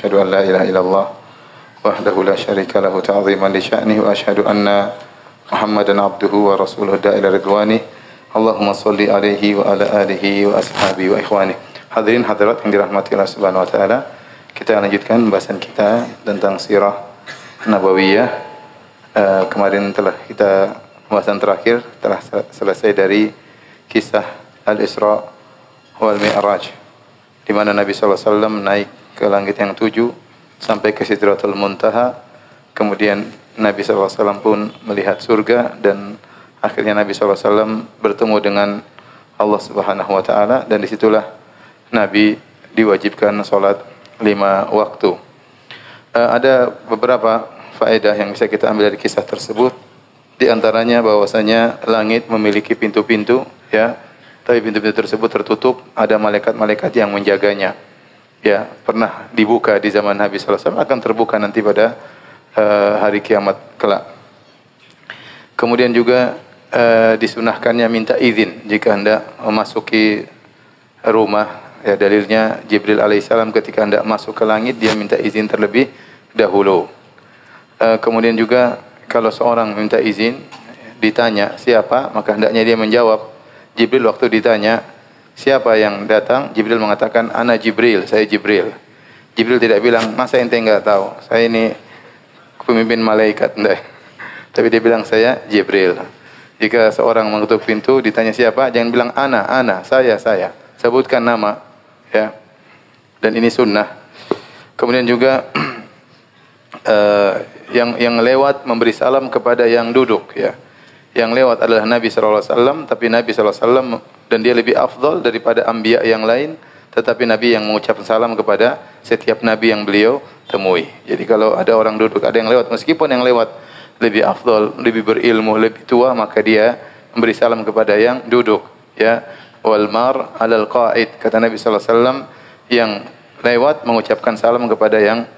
وأشهد أن لا إله إلا الله وحده لا شريك له تعظيما لشأنه وأشهد أن محمدا عبده ورسوله الداء إلى رضوانه اللهم صل عليه وعلى آله وأصحابه وإخوانه Hadirin hadirat yang wa taala, kita lanjutkan pembahasan kita tentang sirah Nabawiyah. E, kemarin telah kita pembahasan terakhir telah selesai dari kisah Al-Isra wal Mi'raj di mana Nabi SAW naik ke langit yang tujuh sampai ke Sidratul Muntaha kemudian Nabi SAW pun melihat surga dan akhirnya Nabi SAW bertemu dengan Allah Subhanahu wa taala dan di situlah Nabi diwajibkan salat lima waktu. Uh, ada beberapa faedah yang bisa kita ambil dari kisah tersebut. Di antaranya bahwasanya langit memiliki pintu-pintu ya, tapi pintu-pintu tersebut tertutup, ada malaikat-malaikat yang menjaganya. Ya, pernah dibuka di zaman Nabi wasallam akan terbuka nanti pada uh, hari kiamat kelak. Kemudian juga uh, disunahkannya minta izin jika hendak memasuki rumah. Ya, dalilnya Jibril alaihissalam ketika hendak masuk ke langit dia minta izin terlebih dahulu. Uh, kemudian juga kalau seorang minta izin ditanya siapa maka hendaknya dia menjawab Jibril waktu ditanya siapa yang datang? Jibril mengatakan ana Jibril saya Jibril. Jibril tidak bilang masa ente enggak tahu? Saya ini pemimpin malaikat enggak tapi dia bilang saya Jibril. Jika seorang mengetuk pintu ditanya siapa jangan bilang ana ana saya saya. Sebutkan nama ya. Dan ini sunnah. Kemudian juga uh, yang yang lewat memberi salam kepada yang duduk ya. Yang lewat adalah Nabi wasallam tapi Nabi wasallam dan dia lebih afdal daripada anbiya yang lain tetapi Nabi yang mengucapkan salam kepada setiap nabi yang beliau temui. Jadi kalau ada orang duduk, ada yang lewat meskipun yang lewat lebih afdal, lebih berilmu, lebih tua maka dia memberi salam kepada yang duduk ya. Wal mar 'alal qa'id kata Nabi wasallam yang lewat mengucapkan salam kepada yang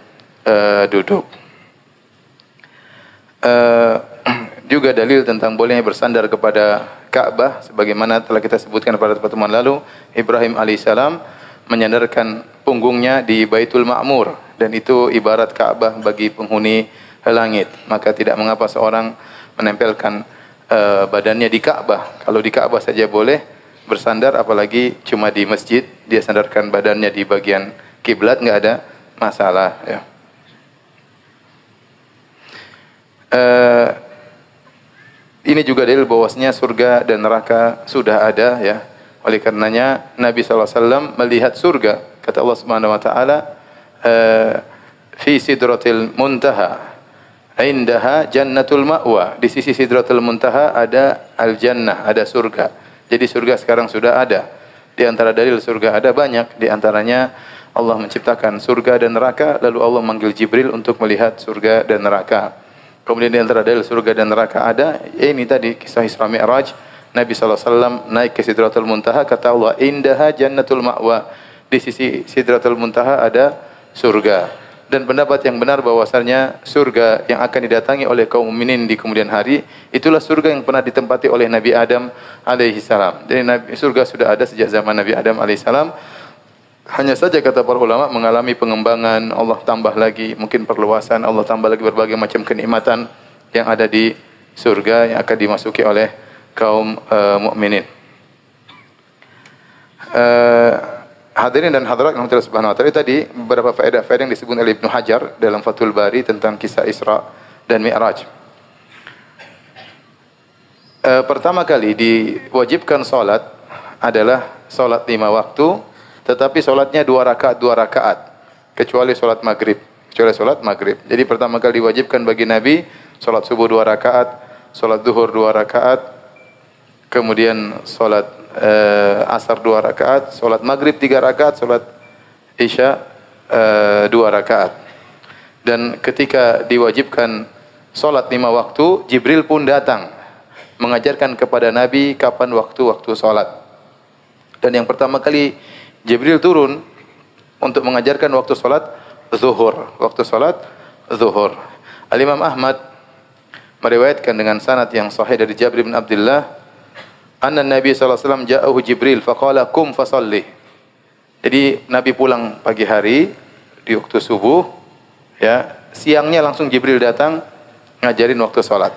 uh, duduk. Uh, juga dalil tentang bolehnya bersandar kepada Ka'bah sebagaimana telah kita sebutkan pada pertemuan lalu Ibrahim alaihissalam menyandarkan punggungnya di Baitul Ma'mur. Dan itu ibarat Ka'bah bagi penghuni langit. Maka tidak mengapa seorang menempelkan uh, badannya di Ka'bah. Kalau di Ka'bah saja boleh bersandar apalagi cuma di masjid dia sandarkan badannya di bagian kiblat nggak ada masalah ya ini juga dalil bahwasanya surga dan neraka sudah ada ya. Oleh karenanya Nabi SAW melihat surga. Kata Allah Subhanahu wa taala, uh, fi sidratil muntaha indaha jannatul ma'wa. Di sisi sidratul muntaha ada al-jannah, ada surga. Jadi surga sekarang sudah ada. Di antara dalil surga ada banyak. Di antaranya Allah menciptakan surga dan neraka, lalu Allah manggil Jibril untuk melihat surga dan neraka. Kemudian di antara dalil surga dan neraka ada ini tadi kisah Isra Mi'raj. Nabi SAW naik ke Sidratul Muntaha kata Allah indaha jannatul ma'wa. Di sisi Sidratul Muntaha ada surga. Dan pendapat yang benar bahwasanya surga yang akan didatangi oleh kaum mukminin di kemudian hari itulah surga yang pernah ditempati oleh Nabi Adam alaihi salam. Jadi surga sudah ada sejak zaman Nabi Adam alaihi salam. Hanya saja kata para ulama mengalami pengembangan, Allah tambah lagi mungkin perluasan, Allah tambah lagi berbagai macam kenikmatan yang ada di surga yang akan dimasuki oleh kaum uh, mukminin. Uh, hadirin dan hadirat yang Allah Subhanahu wa taala tadi beberapa faedah-faedah yang disebut oleh Ibnu Hajar dalam Fathul Bari tentang kisah Isra dan Mi'raj. Uh, pertama kali diwajibkan salat adalah salat lima waktu tetapi solatnya dua rakaat dua rakaat. Kecuali solat maghrib. Kecuali solat maghrib. Jadi pertama kali diwajibkan bagi Nabi solat subuh dua rakaat solat duhur dua rakaat kemudian solat uh, asar dua rakaat solat maghrib tiga rakaat solat isya uh, dua rakaat. Dan ketika diwajibkan solat lima waktu Jibril pun datang mengajarkan kepada Nabi kapan waktu-waktu solat. Dan yang pertama kali Jibril turun untuk mengajarkan waktu salat zuhur. Waktu salat zuhur. Al-Imam Ahmad meriwayatkan dengan sanad yang sahih dari Jabir bin Abdullah anna Nabi sallallahu alaihi wasallam ja'ahu Jibril faqala kum fasalli. Jadi Nabi pulang pagi hari di waktu subuh, ya siangnya langsung Jibril datang ngajarin waktu sholat.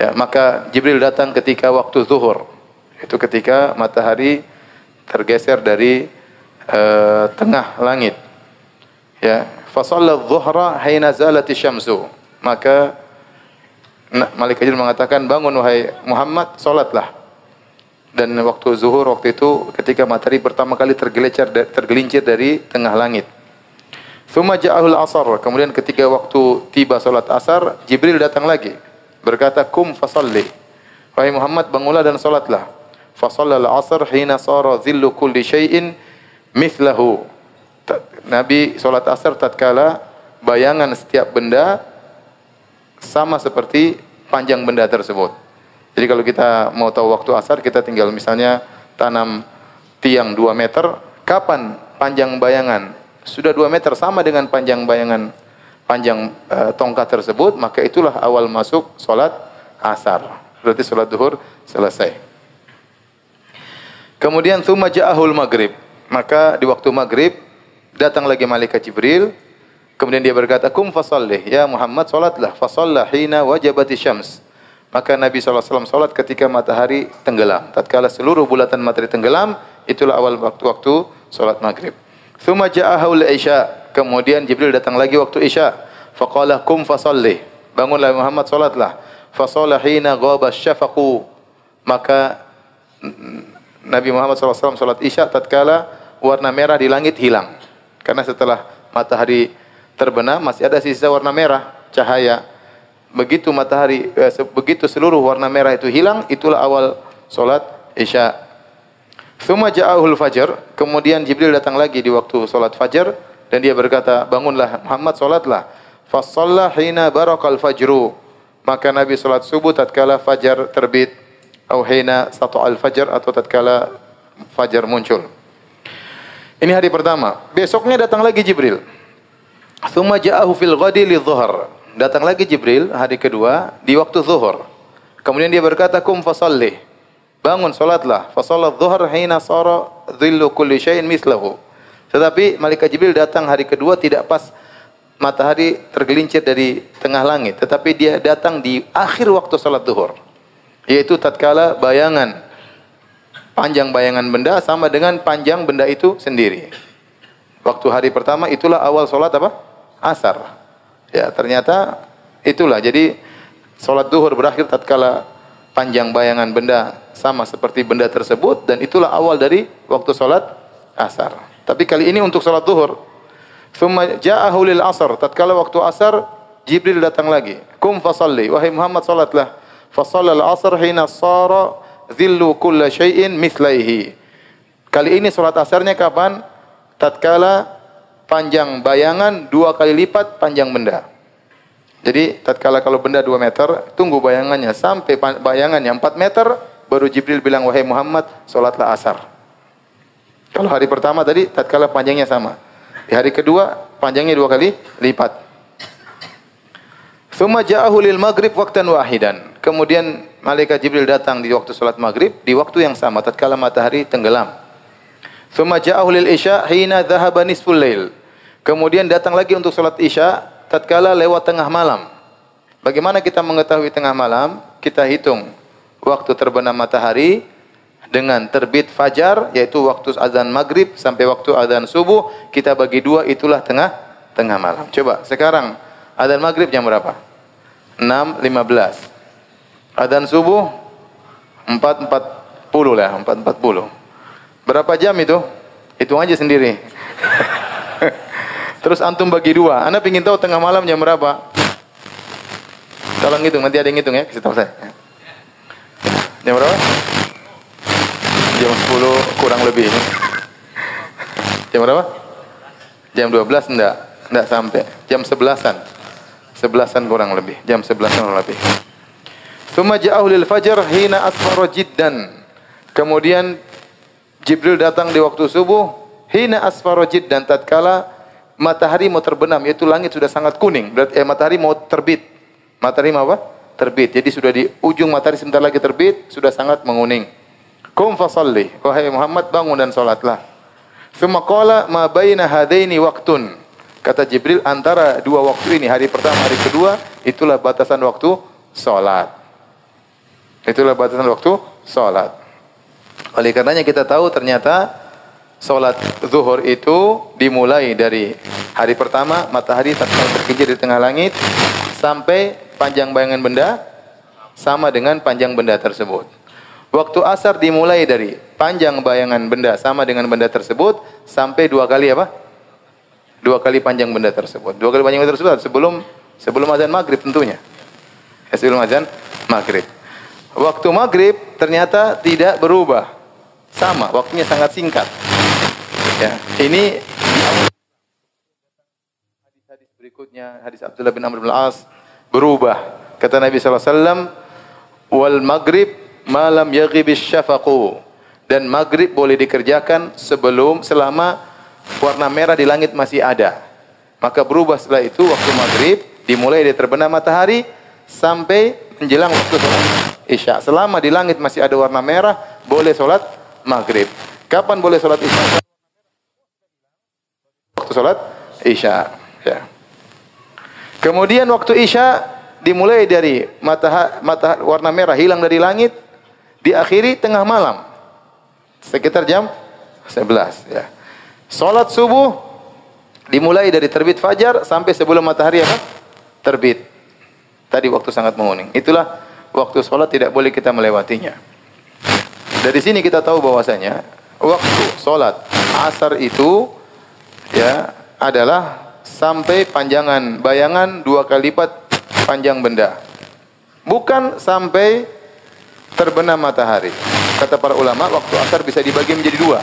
Ya, maka Jibril datang ketika waktu zuhur. Itu ketika matahari tergeser dari uh, tengah langit. Ya, fa dhuhra hina zalati syamsu. Maka Malik Jibril mengatakan, "Bangun wahai Muhammad, salatlah." Dan waktu zuhur waktu itu ketika matahari pertama kali tergelincir tergelincir dari tengah langit. Thumma ja'ahul asar. Kemudian ketika waktu tiba salat asar, Jibril datang lagi. Berkata, "Kum fasalli." Wahai Muhammad, bangunlah dan salatlah. Fasallal asar hina sara dhillu kulli syai'in mithlahu. Nabi salat asar tatkala bayangan setiap benda sama seperti panjang benda tersebut. Jadi kalau kita mau tahu waktu asar, kita tinggal misalnya tanam tiang 2 meter, kapan panjang bayangan? Sudah 2 meter sama dengan panjang bayangan panjang uh, tongkat tersebut, maka itulah awal masuk solat asar. Berarti solat duhur selesai. Kemudian thumma ja'ahul maghrib. Maka di waktu maghrib datang lagi malaikat Jibril. Kemudian dia berkata, "Kum fasallih ya Muhammad, salatlah." Fasalla hina wajabati syams. Maka Nabi SAW salat ketika matahari tenggelam. Tatkala seluruh bulatan matahari tenggelam, itulah awal waktu-waktu salat maghrib. Thumma ja'ahul isya. Kemudian Jibril datang lagi waktu isya. Faqala kum fasalli. Bangunlah Muhammad salatlah. Fasalla hina ghaba syafaqu. Maka Nabi Muhammad SAW salat isya tatkala warna merah di langit hilang. Karena setelah matahari terbenam masih ada sisa warna merah cahaya. Begitu matahari eh, begitu seluruh warna merah itu hilang itulah awal solat isya. Thumma ja'ahul fajar kemudian Jibril datang lagi di waktu solat fajar dan dia berkata bangunlah Muhammad solatlah. Fasalla hina barakal fajru. Maka Nabi solat subuh tatkala fajar terbit. Atau hina satu al fajar atau tatkala fajar muncul ini hari pertama besoknya datang lagi Jibril Thumma ja'ahu fil ghadi lidh-dhuhr Datang lagi Jibril hari kedua di waktu zuhur. Kemudian dia berkata, "Kum fasalli." Bangun salatlah. Fa salat zuhur hina sara dhillu kulli syai'in mislahu. Tetapi malaikat Jibril datang hari kedua tidak pas matahari tergelincir dari tengah langit, tetapi dia datang di akhir waktu salat zuhur. Yaitu tatkala bayangan panjang bayangan benda sama dengan panjang benda itu sendiri. Waktu hari pertama itulah awal salat apa? Asar. Ya, ternyata itulah. Jadi salat duhur berakhir tatkala panjang bayangan benda sama seperti benda tersebut dan itulah awal dari waktu salat asar. Tapi kali ini untuk salat duhur. Thumma ja'ahu asar. Tatkala waktu asar Jibril datang lagi. Kum fasalli. Wahai Muhammad salatlah. Fasalla al-asr hina sara dhillu kulla syai'in mithlaihi. Kali ini salat asarnya kapan? Tatkala panjang bayangan dua kali lipat panjang benda. Jadi tatkala kalau benda 2 meter, tunggu bayangannya sampai bayangannya 4 meter, baru Jibril bilang, wahai Muhammad, solatlah asar. Kalau hari pertama tadi, tatkala panjangnya sama. Di hari kedua, panjangnya dua kali lipat. Thumma ja'ahu lil maghrib waktan wahidan. Kemudian malaikat Jibril datang di waktu salat maghrib, di waktu yang sama, tatkala matahari tenggelam. Thumma ja'ahu lil isya hina dhahaba nisful lail. Kemudian datang lagi untuk salat isya tatkala lewat tengah malam. Bagaimana kita mengetahui tengah malam? Kita hitung waktu terbenam matahari dengan terbit fajar yaitu waktu azan maghrib sampai waktu azan subuh kita bagi dua itulah tengah tengah malam. Coba sekarang azan maghrib jam berapa? 6.15. Azan subuh 4.40 lah, 4.40. Berapa jam itu? Hitung aja sendiri. Terus antum bagi dua. Anda ingin tahu tengah malam jam berapa? Tolong hitung, nanti ada yang hitung ya, kasih tahu saya. Jam berapa? Jam 10 kurang lebih. Jam berapa? Jam 12 enggak, enggak sampai. Jam 11-an. 11-an kurang lebih. Jam 11-an kurang lebih. Thumma ja'ahu lil fajar hina asfara jiddan. Kemudian Jibril datang di waktu subuh hina asfara jiddan tatkala matahari mau terbenam, yaitu langit sudah sangat kuning. Berarti eh, matahari mau terbit. Matahari mau apa? Terbit. Jadi sudah di ujung matahari sebentar lagi terbit, sudah sangat menguning. Kum fasalli. Wahai Muhammad bangun dan salatlah. Thumma qala ma baina hadaini waqtun. Kata Jibril, antara dua waktu ini, hari pertama, hari kedua, itulah batasan waktu sholat. Itulah batasan waktu sholat. Oleh karenanya kita tahu ternyata sholat zuhur itu dimulai dari hari pertama, matahari tatkala terkincir di tengah langit, sampai panjang bayangan benda, sama dengan panjang benda tersebut. Waktu asar dimulai dari panjang bayangan benda sama dengan benda tersebut, sampai dua kali apa? Dua kali panjang benda tersebut. Dua kali panjang benda tersebut sebelum sebelum azan maghrib tentunya. Ya, sebelum azan maghrib. Waktu maghrib ternyata tidak berubah. Sama, waktunya sangat singkat. Ya, ini hadis-hadis berikutnya, hadis Abdullah bin Amr bin Al-As berubah. Kata Nabi SAW, wal maghrib malam yaghibis syafaqu. Dan maghrib boleh dikerjakan sebelum selama warna merah di langit masih ada. Maka berubah setelah itu waktu maghrib dimulai dari terbenam matahari sampai menjelang waktu sholat isya. Selama di langit masih ada warna merah, boleh sholat maghrib. Kapan boleh sholat isya? Waktu sholat isya. Ya. Kemudian waktu isya dimulai dari mata, mata warna merah hilang dari langit, diakhiri tengah malam. Sekitar jam 11 ya. Salat subuh dimulai dari terbit fajar sampai sebelum matahari apa? Terbit. Tadi waktu sangat menguning. Itulah waktu salat tidak boleh kita melewatinya. Dari sini kita tahu bahwasanya waktu salat asar itu ya adalah sampai panjangan bayangan dua kali lipat panjang benda. Bukan sampai terbenam matahari. Kata para ulama, waktu asar bisa dibagi menjadi dua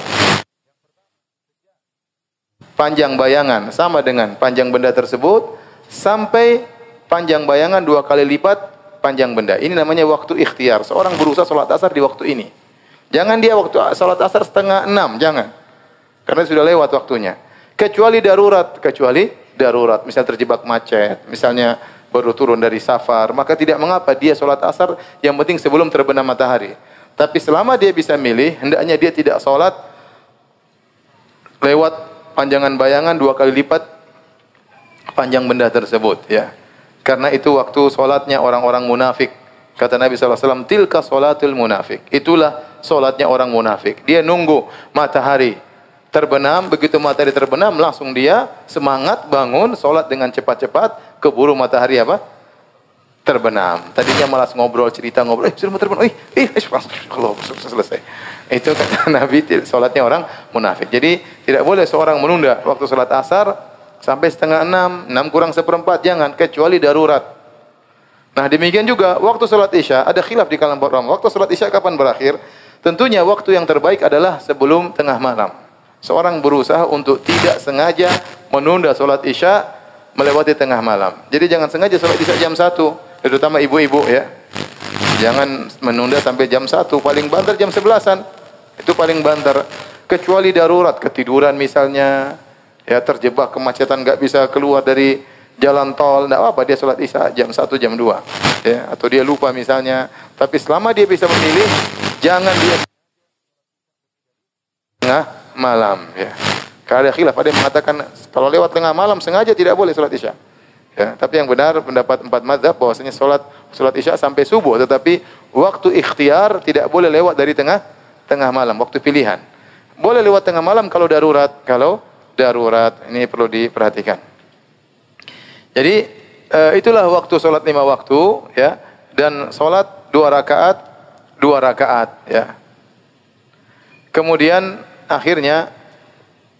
panjang bayangan sama dengan panjang benda tersebut sampai panjang bayangan dua kali lipat panjang benda. Ini namanya waktu ikhtiar. Seorang berusaha sholat asar di waktu ini. Jangan dia waktu sholat asar setengah enam, jangan. Karena sudah lewat waktunya. Kecuali darurat, kecuali darurat. Misal terjebak macet, misalnya baru turun dari safar, maka tidak mengapa dia sholat asar yang penting sebelum terbenam matahari. Tapi selama dia bisa milih, hendaknya dia tidak sholat lewat panjangan bayangan dua kali lipat panjang benda tersebut ya. Karena itu waktu solatnya orang-orang munafik. Kata Nabi SAW, tilka solatul munafik. Itulah solatnya orang munafik. Dia nunggu matahari terbenam, begitu matahari terbenam, langsung dia semangat bangun, solat dengan cepat-cepat, keburu matahari apa? Terbenam. Tadinya malas ngobrol, cerita ngobrol, eh sudah mau terbenam, eh, eh, eh kalau selesai. Itu kata Nabi solatnya orang munafik. Jadi tidak boleh seorang menunda waktu solat asar sampai setengah enam, enam kurang seperempat, jangan kecuali darurat. Nah demikian juga waktu solat isya ada khilaf di kalangan ulama. Waktu solat isya kapan berakhir? Tentunya waktu yang terbaik adalah sebelum tengah malam. Seorang berusaha untuk tidak sengaja menunda solat isya melewati tengah malam. Jadi jangan sengaja solat isya jam satu, terutama ibu-ibu ya. Jangan menunda sampai jam 1, paling banter jam 11-an. Itu paling banter. Kecuali darurat, ketiduran misalnya, ya terjebak kemacetan nggak bisa keluar dari jalan tol, enggak apa-apa dia sholat isya jam 1, jam 2. Ya, atau dia lupa misalnya. Tapi selama dia bisa memilih, jangan dia tengah malam ya. Ada khilaf, ada yang mengatakan kalau lewat tengah malam sengaja tidak boleh sholat isya. Ya, tapi yang benar pendapat empat mazhab bahwasanya salat salat isya sampai subuh tetapi waktu ikhtiar tidak boleh lewat dari tengah tengah malam waktu pilihan. Boleh lewat tengah malam kalau darurat, kalau darurat ini perlu diperhatikan. Jadi uh, itulah waktu salat lima waktu ya dan salat dua rakaat dua rakaat ya. Kemudian akhirnya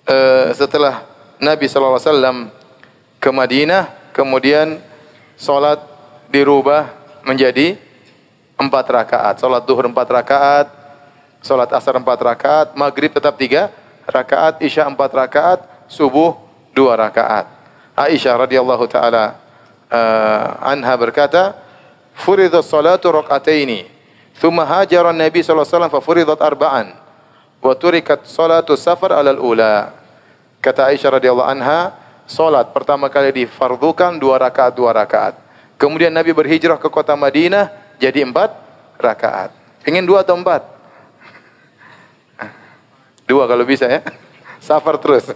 uh, setelah Nabi wasallam ke Madinah kemudian solat dirubah menjadi empat rakaat. Solat duhur empat rakaat, solat asar empat rakaat, maghrib tetap tiga rakaat, isya empat rakaat, subuh dua rakaat. Aisyah radhiyallahu taala uh, anha berkata, "Furidat salatu raka'ataini, thumma hajara Nabi sallallahu alaihi wasallam fa furidat arba'an, wa turikat salatu safar alal ula." Kata Aisyah radhiyallahu anha, Salat pertama kali difardukan dua rakaat dua rakaat. Kemudian Nabi berhijrah ke kota Madinah jadi empat rakaat. Ingin dua atau empat? Dua kalau bisa ya. Safar terus.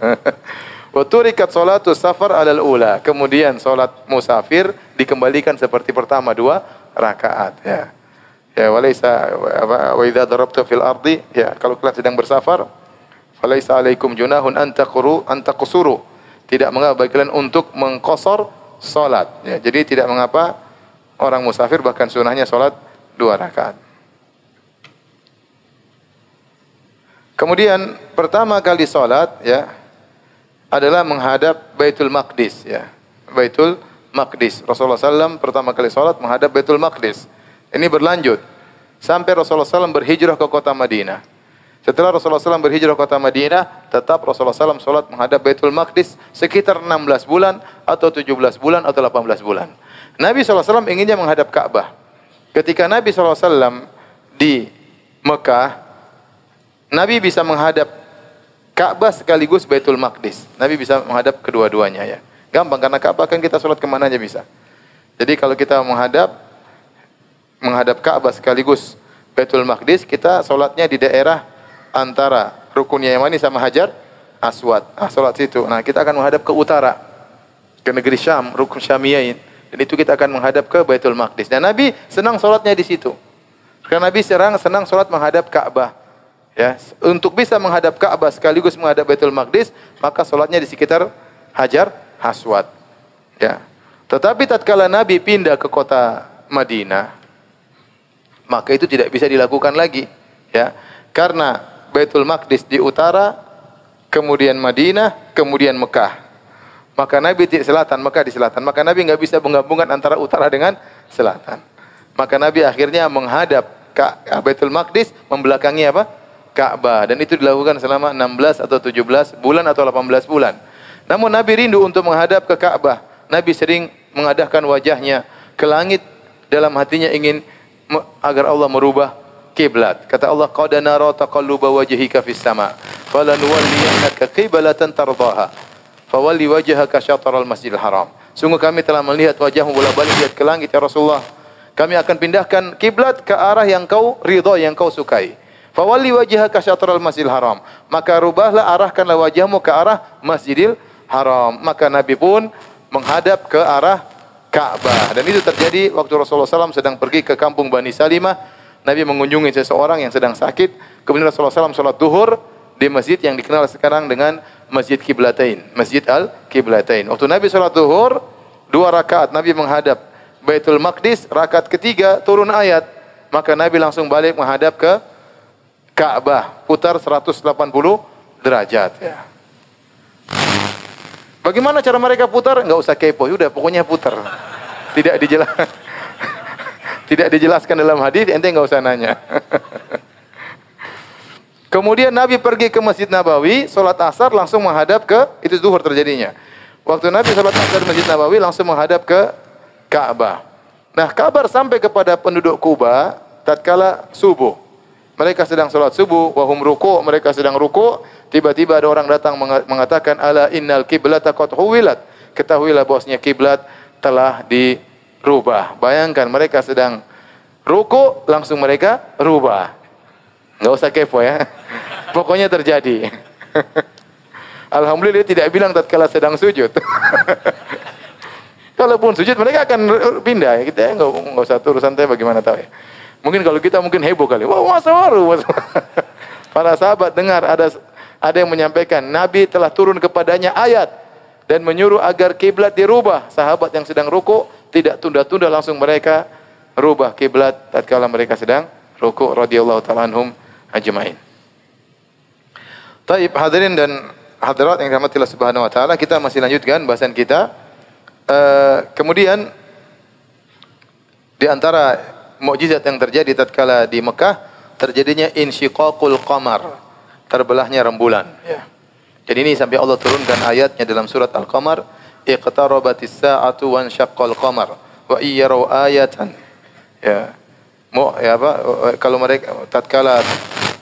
Wa turikat salatu safar alal ula. Kemudian salat musafir dikembalikan seperti pertama dua rakaat ya. Ya walaysa wa idza darabta fil ardi ya kalau kalian sedang bersafar falaisa alaikum junahun an taqru an taqsuru. Tidak mengapa bagi kalian untuk mengkosor salat ya. Jadi tidak mengapa orang musafir bahkan sunahnya salat dua rakaat. Kemudian pertama kali salat ya adalah menghadap Baitul Maqdis ya. Baitul Maqdis. Rasulullah SAW pertama kali salat menghadap Baitul Maqdis. Ini berlanjut sampai Rasulullah SAW berhijrah ke kota Madinah. Setelah Rasulullah SAW berhijrah ke kota Madinah, tetap Rasulullah SAW salat menghadap Baitul Maqdis sekitar 16 bulan atau 17 bulan atau 18 bulan. Nabi SAW inginnya menghadap Ka'bah. Ketika Nabi SAW di Mekah, Nabi bisa menghadap Ka'bah sekaligus Baitul Maqdis. Nabi bisa menghadap kedua-duanya ya. Gampang karena Ka'bah kan kita sholat ke mana aja bisa. Jadi kalau kita menghadap menghadap Ka'bah sekaligus Baitul Maqdis, kita sholatnya di daerah antara rukun Yamani sama Hajar Aswad. Ah, sholat situ. Nah, kita akan menghadap ke utara, ke negeri Syam, rukun Syamiyain. Dan itu kita akan menghadap ke Baitul Maqdis. Dan Nabi senang sholatnya di situ. Karena Nabi serang senang sholat menghadap Ka'bah. Ya, untuk bisa menghadap Ka'bah sekaligus menghadap Baitul Maqdis, maka salatnya di sekitar Hajar Aswad. Ya. Tetapi tatkala Nabi pindah ke kota Madinah, maka itu tidak bisa dilakukan lagi, ya. Karena Baitul Maqdis di utara, kemudian Madinah, kemudian Mekah. Maka Nabi di selatan, Mekah di selatan. Maka Nabi nggak bisa menggabungkan antara utara dengan selatan. Maka Nabi akhirnya menghadap ke Baitul Maqdis, membelakangi apa? Ka'bah dan itu dilakukan selama 16 atau 17 bulan atau 18 bulan. Namun Nabi rindu untuk menghadap ke Ka'bah. Nabi sering mengadahkan wajahnya ke langit dalam hatinya ingin agar Allah merubah kiblat. Kata Allah, "Qad nara taqalluba wajhika fis sama, falanuwalliyannaka qiblatan tardaha." Fawalli wajhaka syatral Masjidil Haram. Sungguh kami telah melihat wajahmu bolak-balik lihat ke langit ya Rasulullah. Kami akan pindahkan kiblat ke arah yang kau ridha, yang kau sukai. Fawalli wajhaka syatral Masjidil Haram. Maka rubahlah arahkanlah wajahmu ke arah Masjidil Haram. Maka Nabi pun menghadap ke arah Ka'bah. Dan itu terjadi waktu Rasulullah SAW sedang pergi ke kampung Bani Salimah. Nabi mengunjungi seseorang yang sedang sakit. Kemudian Rasulullah SAW sholat duhur di masjid yang dikenal sekarang dengan Masjid Kiblatain. Masjid Al-Kiblatain. Waktu Nabi sholat duhur, dua rakaat Nabi menghadap Baitul Maqdis. Rakaat ketiga turun ayat. Maka Nabi langsung balik menghadap ke Ka'bah, putar 180 derajat ya. Bagaimana cara mereka putar? Enggak usah kepo, udah pokoknya putar. Tidak dijelaskan. Tidak dijelaskan dalam hadis, ente enggak usah nanya. Kemudian Nabi pergi ke Masjid Nabawi, sholat asar langsung menghadap ke, itu zuhur terjadinya. Waktu Nabi sholat asar di Masjid Nabawi langsung menghadap ke Ka'bah. Nah kabar sampai kepada penduduk Kuba tatkala subuh. Mereka sedang sholat subuh, wahum ruku, mereka sedang ruku. Tiba-tiba ada orang datang mengatakan, ala innal kiblat qad huwilat. Ketahuilah bosnya kiblat telah dirubah. Bayangkan mereka sedang ruku, langsung mereka rubah. Enggak usah kepo ya. Pokoknya terjadi. Alhamdulillah tidak bilang tatkala sedang sujud. Kalaupun sujud mereka akan pindah. Kita enggak, enggak usah turun santai bagaimana tahu ya. Mungkin kalau kita mungkin heboh kali. Wah, masa baru. Para sahabat dengar ada ada yang menyampaikan Nabi telah turun kepadanya ayat dan menyuruh agar kiblat dirubah. Sahabat yang sedang ruku tidak tunda-tunda langsung mereka rubah kiblat tatkala mereka sedang ruku radhiyallahu taala anhum ajmain. Taib hadirin dan hadirat yang dirahmati Allah Subhanahu wa taala, kita masih lanjutkan bahasan kita. Uh, kemudian di antara mukjizat yang terjadi tatkala di Mekah terjadinya insyiqaqul qamar, terbelahnya rembulan ya. Jadi ini sampai Allah turunkan ayatnya dalam surat Al-Qamar, iqtarabatis sa'atu wan syaqqal qamar wa iyyaraw ayatan. Ya. Mau ya apa kalau mereka tatkala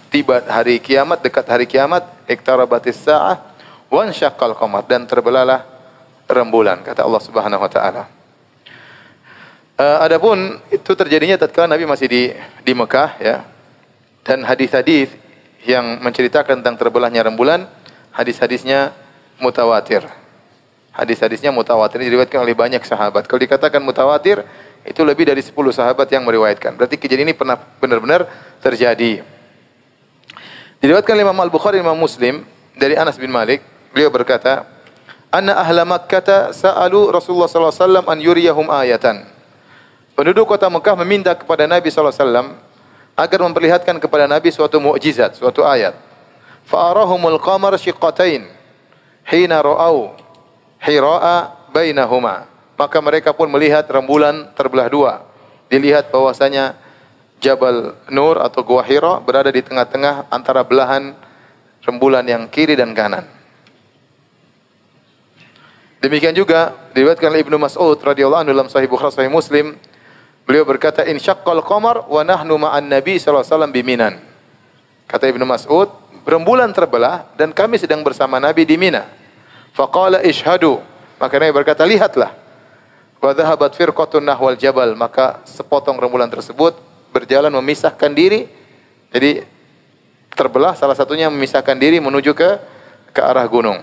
tiba hari kiamat dekat hari kiamat iqtarabatis sa'ah wan syaqqal qamar dan terbelahlah rembulan kata Allah Subhanahu wa taala. Uh, adapun itu terjadinya tatkala Nabi masih di di Mekah ya. Dan hadis-hadis yang menceritakan tentang terbelahnya rembulan, hadis-hadisnya mutawatir. Hadis-hadisnya mutawatir diriwayatkan oleh banyak sahabat. Kalau dikatakan mutawatir, itu lebih dari 10 sahabat yang meriwayatkan. Berarti kejadian ini pernah benar-benar terjadi. Diriwayatkan oleh Imam Al-Bukhari Imam Muslim dari Anas bin Malik, beliau berkata, "Anna ahla Makkah sa'alu Rasulullah sallallahu alaihi wasallam an yuriyahum ayatan." Penduduk kota Mekah meminta kepada Nabi wasallam agar memperlihatkan kepada Nabi suatu mukjizat, suatu ayat. Fa'arahumul qamar shiqqatain hina ra'au hira'a bainahuma. Maka mereka pun melihat rembulan terbelah dua. Dilihat bahwasanya Jabal Nur atau Gua Hira berada di tengah-tengah antara belahan rembulan yang kiri dan kanan. Demikian juga diriwayatkan oleh Ibnu Mas'ud radhiyallahu anhu dalam Sahih Bukhari Sahih Muslim, beliau berkata in syaqqal qamar wa nahnu ma'an nabi sallallahu alaihi wasallam biminan. Kata Ibnu Mas'ud, rembulan terbelah dan kami sedang bersama Nabi di Mina. Faqala ishhadu. Maka Nabi berkata, lihatlah. Wa dhahabat firqatun nahwal jabal. Maka sepotong rembulan tersebut berjalan memisahkan diri. Jadi terbelah salah satunya memisahkan diri menuju ke ke arah gunung.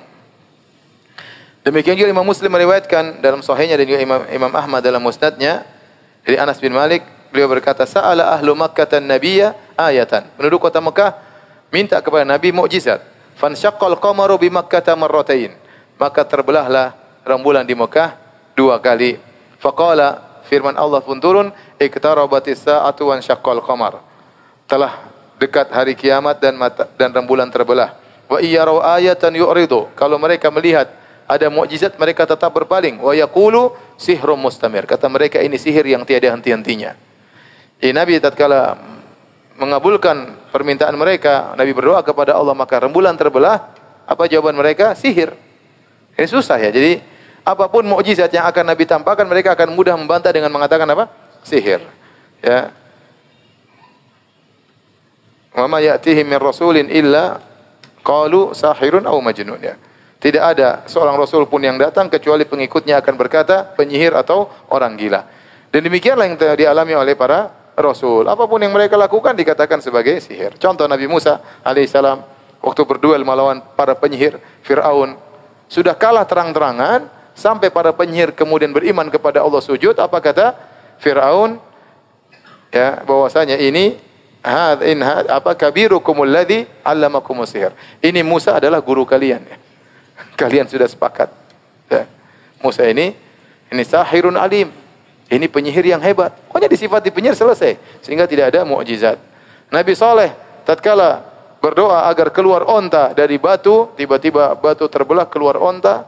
Demikian juga Imam Muslim meriwayatkan dalam sahihnya dan juga Imam, Imam Ahmad dalam musnadnya dari Anas bin Malik beliau berkata sa'ala ahlu Makkah nabiyya ayatan. Penduduk kota Mekah minta kepada Nabi mukjizat. Fansyaqqal qamaru bi Makkah marratain maka terbelahlah rembulan di Mekah dua kali. Faqala firman Allah pun turun, iktarabatis sa'atu wan syaqqal qamar. Telah dekat hari kiamat dan mata, dan rembulan terbelah. Wa iyyarau ayatan yu'ridu. Kalau mereka melihat ada mukjizat mereka tetap berpaling. Wa yaqulu sihrum mustamir. Kata mereka ini sihir yang tiada henti-hentinya. Jadi Nabi tatkala mengabulkan permintaan mereka, Nabi berdoa kepada Allah maka rembulan terbelah. Apa jawaban mereka? Sihir. Ini susah ya. Jadi apa pun mukjizat yang akan Nabi tampakkan mereka akan mudah membantah dengan mengatakan apa? Sihir. Ya. Wa ma ya'tihi min rasulin illa qalu sahirun aw majnun ya. Tidak ada seorang rasul pun yang datang kecuali pengikutnya akan berkata penyihir atau orang gila. Dan demikianlah yang dialami oleh para rasul. Apa pun yang mereka lakukan dikatakan sebagai sihir. Contoh Nabi Musa alaihissalam waktu berduel melawan para penyihir Firaun sudah kalah terang-terangan sampai para penyihir kemudian beriman kepada Allah sujud apa kata Firaun ya bahwasanya ini had in had apa kabirukum alladhi allamakum sihir ini Musa adalah guru kalian ya. kalian sudah sepakat ya. Musa ini ini sahirun alim ini penyihir yang hebat pokoknya disifati penyihir selesai sehingga tidak ada mukjizat Nabi Saleh tatkala berdoa agar keluar onta dari batu, tiba-tiba batu terbelah keluar onta.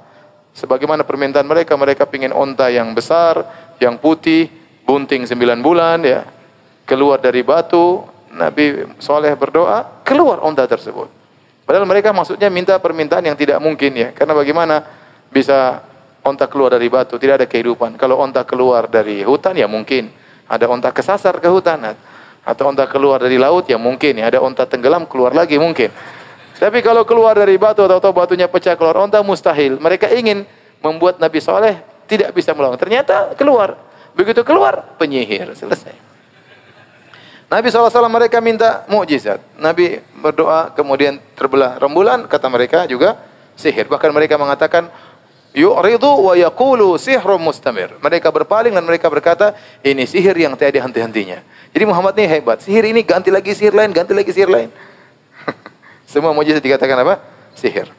Sebagaimana permintaan mereka, mereka ingin onta yang besar, yang putih, bunting sembilan bulan, ya. Keluar dari batu, Nabi Soleh berdoa, keluar onta tersebut. Padahal mereka maksudnya minta permintaan yang tidak mungkin ya. Karena bagaimana bisa onta keluar dari batu, tidak ada kehidupan. Kalau onta keluar dari hutan ya mungkin. Ada onta kesasar ke hutan. Atau onta keluar dari laut ya mungkin ya. Ada onta tenggelam keluar lagi mungkin. Tapi kalau keluar dari batu atau, batunya pecah keluar onta mustahil. Mereka ingin membuat Nabi Soleh tidak bisa melawan. Ternyata keluar. Begitu keluar penyihir selesai. Nabi SAW mereka minta mukjizat. Nabi berdoa kemudian terbelah rembulan kata mereka juga sihir. Bahkan mereka mengatakan yu'ridu wa yaqulu sihrum mustamir. Mereka berpaling dan mereka berkata ini sihir yang tiada henti-hentinya. Jadi Muhammad ini hebat. Sihir ini ganti lagi sihir lain, ganti lagi sihir lain. Semua mujizat dikatakan apa? Sihir.